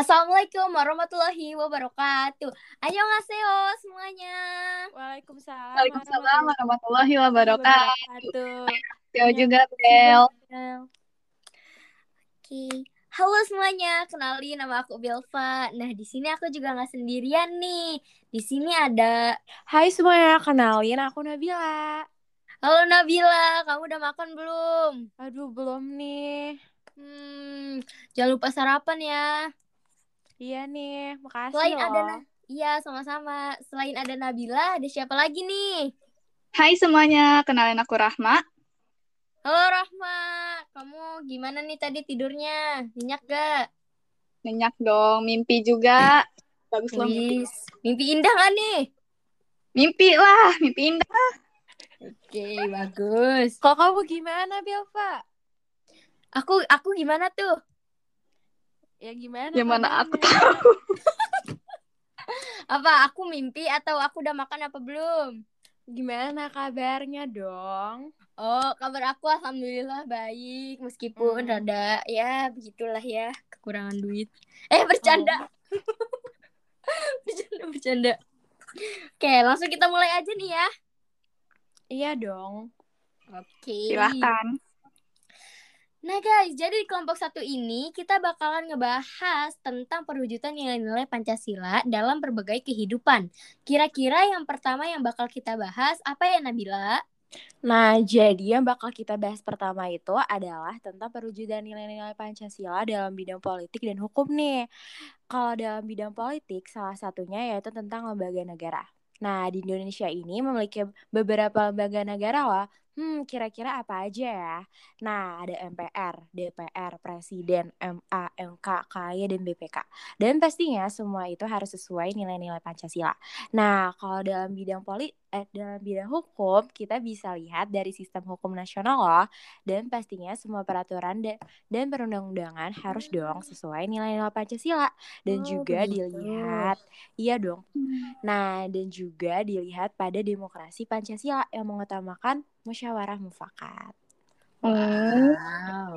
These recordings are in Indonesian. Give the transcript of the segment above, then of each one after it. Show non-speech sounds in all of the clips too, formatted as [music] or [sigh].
Assalamualaikum warahmatullahi wabarakatuh. Annyeonghaseyo semuanya. Waalaikumsalam. Waalaikumsalam warahmatullahi wabarakatuh. wabarakatuh. Yo juga Bel. Oke. Halo semuanya, kenalin nama aku Belva. Nah, di sini aku juga nggak sendirian nih. Di sini ada Hai semuanya, kenalin aku Nabila. Halo Nabila, kamu udah makan belum? Aduh, belum nih. Hmm, jangan lupa sarapan ya. Iya nih, makasih Selain loh. ada Iya, sama-sama. Selain ada Nabila, ada siapa lagi nih? Hai semuanya, kenalin aku Rahma. Halo Rahma, kamu gimana nih tadi tidurnya? Nyenyak gak? Nyenyak dong, mimpi juga. Bagus loh mimpi. Mimpi indah gak nih? Mimpi lah, mimpi indah. Oke, bagus. Kok kamu gimana, Belva? Aku aku gimana tuh? Ya gimana? Gimana aku kabarnya? tahu. [laughs] Apa aku mimpi atau aku udah makan apa belum? Gimana kabarnya dong? Oh, kabar aku alhamdulillah baik meskipun Hmm. rada ya begitulah ya, kekurangan duit. Eh, bercanda. [laughs] bercanda, bercanda. Oke, langsung kita mulai aja nih ya. Iya dong. Oke. Silahkan. Nah guys, jadi di kelompok satu ini kita bakalan ngebahas tentang perwujudan nilai-nilai Pancasila dalam berbagai kehidupan. Kira-kira yang pertama yang bakal kita bahas apa ya Nabila? Nah, jadi yang bakal kita bahas pertama itu adalah tentang perwujudan nilai-nilai Pancasila dalam bidang politik dan hukum nih. Kalau dalam bidang politik, salah satunya yaitu tentang lembaga negara. Nah, di Indonesia ini memiliki beberapa lembaga negara loh. Hmm, kira-kira apa aja ya? Nah, ada MPR, DPR, Presiden, MA, MK, KY, dan BPK. Dan pastinya semua itu harus sesuai nilai-nilai Pancasila. Nah, kalau dalam bidang politik, dalam bidang hukum, kita bisa lihat dari sistem hukum nasional loh. Dan pastinya semua peraturan da- dan perundang-undangan harus dong sesuai nilai-nilai Pancasila. Dan Oh, juga begitu. dilihat, iya dong. Nah, dan juga dilihat pada demokrasi Pancasila yang mengutamakan musyawarah mufakat. Hmm. Wow.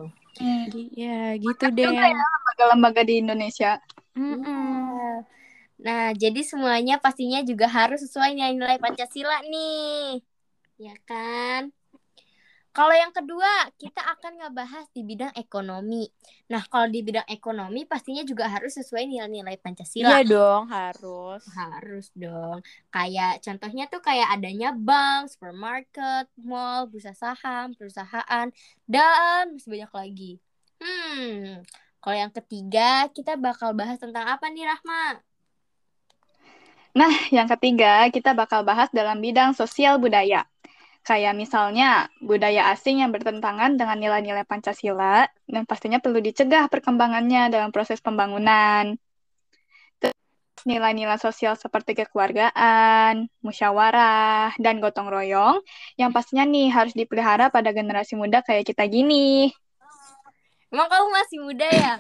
Gi- Ya, gitu deh. Juga ya lembaga-lembaga di Indonesia. Mm-mm. Nah, jadi semuanya pastinya juga harus sesuai nilai-nilai Pancasila nih. Ya kan? Kalau yang kedua, kita akan ngebahas di bidang ekonomi. Nah, kalau di bidang ekonomi pastinya juga harus sesuai nilai-nilai Pancasila. Iya dong, harus. Harus dong. Kayak contohnya tuh kayak adanya bank, supermarket, mall, bursa saham, perusahaan, dan masih banyak lagi. Hmm, kalau yang ketiga kita bakal bahas tentang apa nih Rahma? Nah, yang ketiga, kita bakal bahas dalam bidang sosial budaya. Kayak misalnya, budaya asing yang bertentangan dengan nilai-nilai Pancasila, dan pastinya perlu dicegah perkembangannya dalam proses pembangunan. Terus, Nilai-nilai sosial seperti kekeluargaan, musyawarah, dan gotong royong, yang pastinya nih harus dipelihara pada generasi muda kayak kita gini. Emang kamu masih muda ya?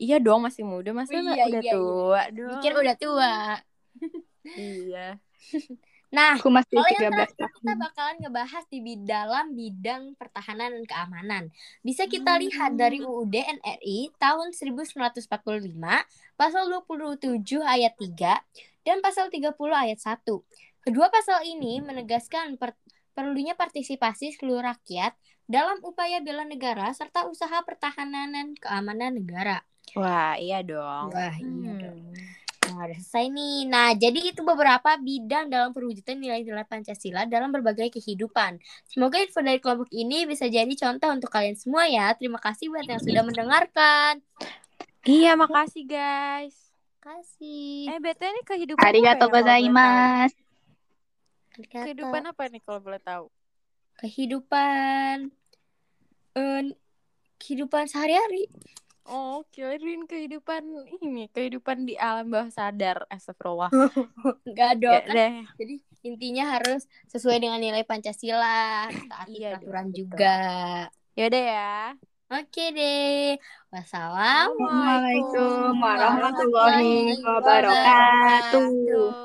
Iya dong, masih muda. Masa Iya, udah iya, iya. tua dong? Mikir udah tua. Iya. Nah, Aku masih Kalau yang 13 terakhir tahun. kita bakalan ngebahas di dalam bidang pertahanan dan keamanan. Bisa kita lihat dari UUD NRI tahun 1945, pasal 27 ayat 3 dan pasal 30 ayat 1. Kedua pasal ini menegaskan per- perlunya partisipasi seluruh rakyat dalam upaya bela negara serta usaha pertahanan dan keamanan negara. Wah, iya dong. Wah, iya Hmm. dong. Nah, udah selesai nih. Nah, jadi itu beberapa bidang dalam perwujudan nilai-nilai Pancasila dalam berbagai kehidupan. Semoga info dari kelompok ini bisa jadi contoh untuk kalian semua ya. Terima kasih buat yang sudah mendengarkan. Iya, makasih guys. Terima kasih. Eh, BT ini kehidupan Arigato apa ya, gozaimasu. Kehidupan apa nih kalau boleh tahu? kehidupan eh, kehidupan sehari-hari. Oh, kirain kehidupan ini, kehidupan di alam bawah sadar. Astagfirullah. [laughs] Enggak dong. Ya kan deh. Jadi intinya harus sesuai dengan nilai Pancasila, taati Iya peraturan betul. juga. Yaudah ya. Oke deh. Wassalamualaikum. Assalamualaikum warahmatullahi wabarakatuh.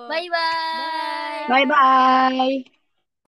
Bye bye. Bye. Bye-bye.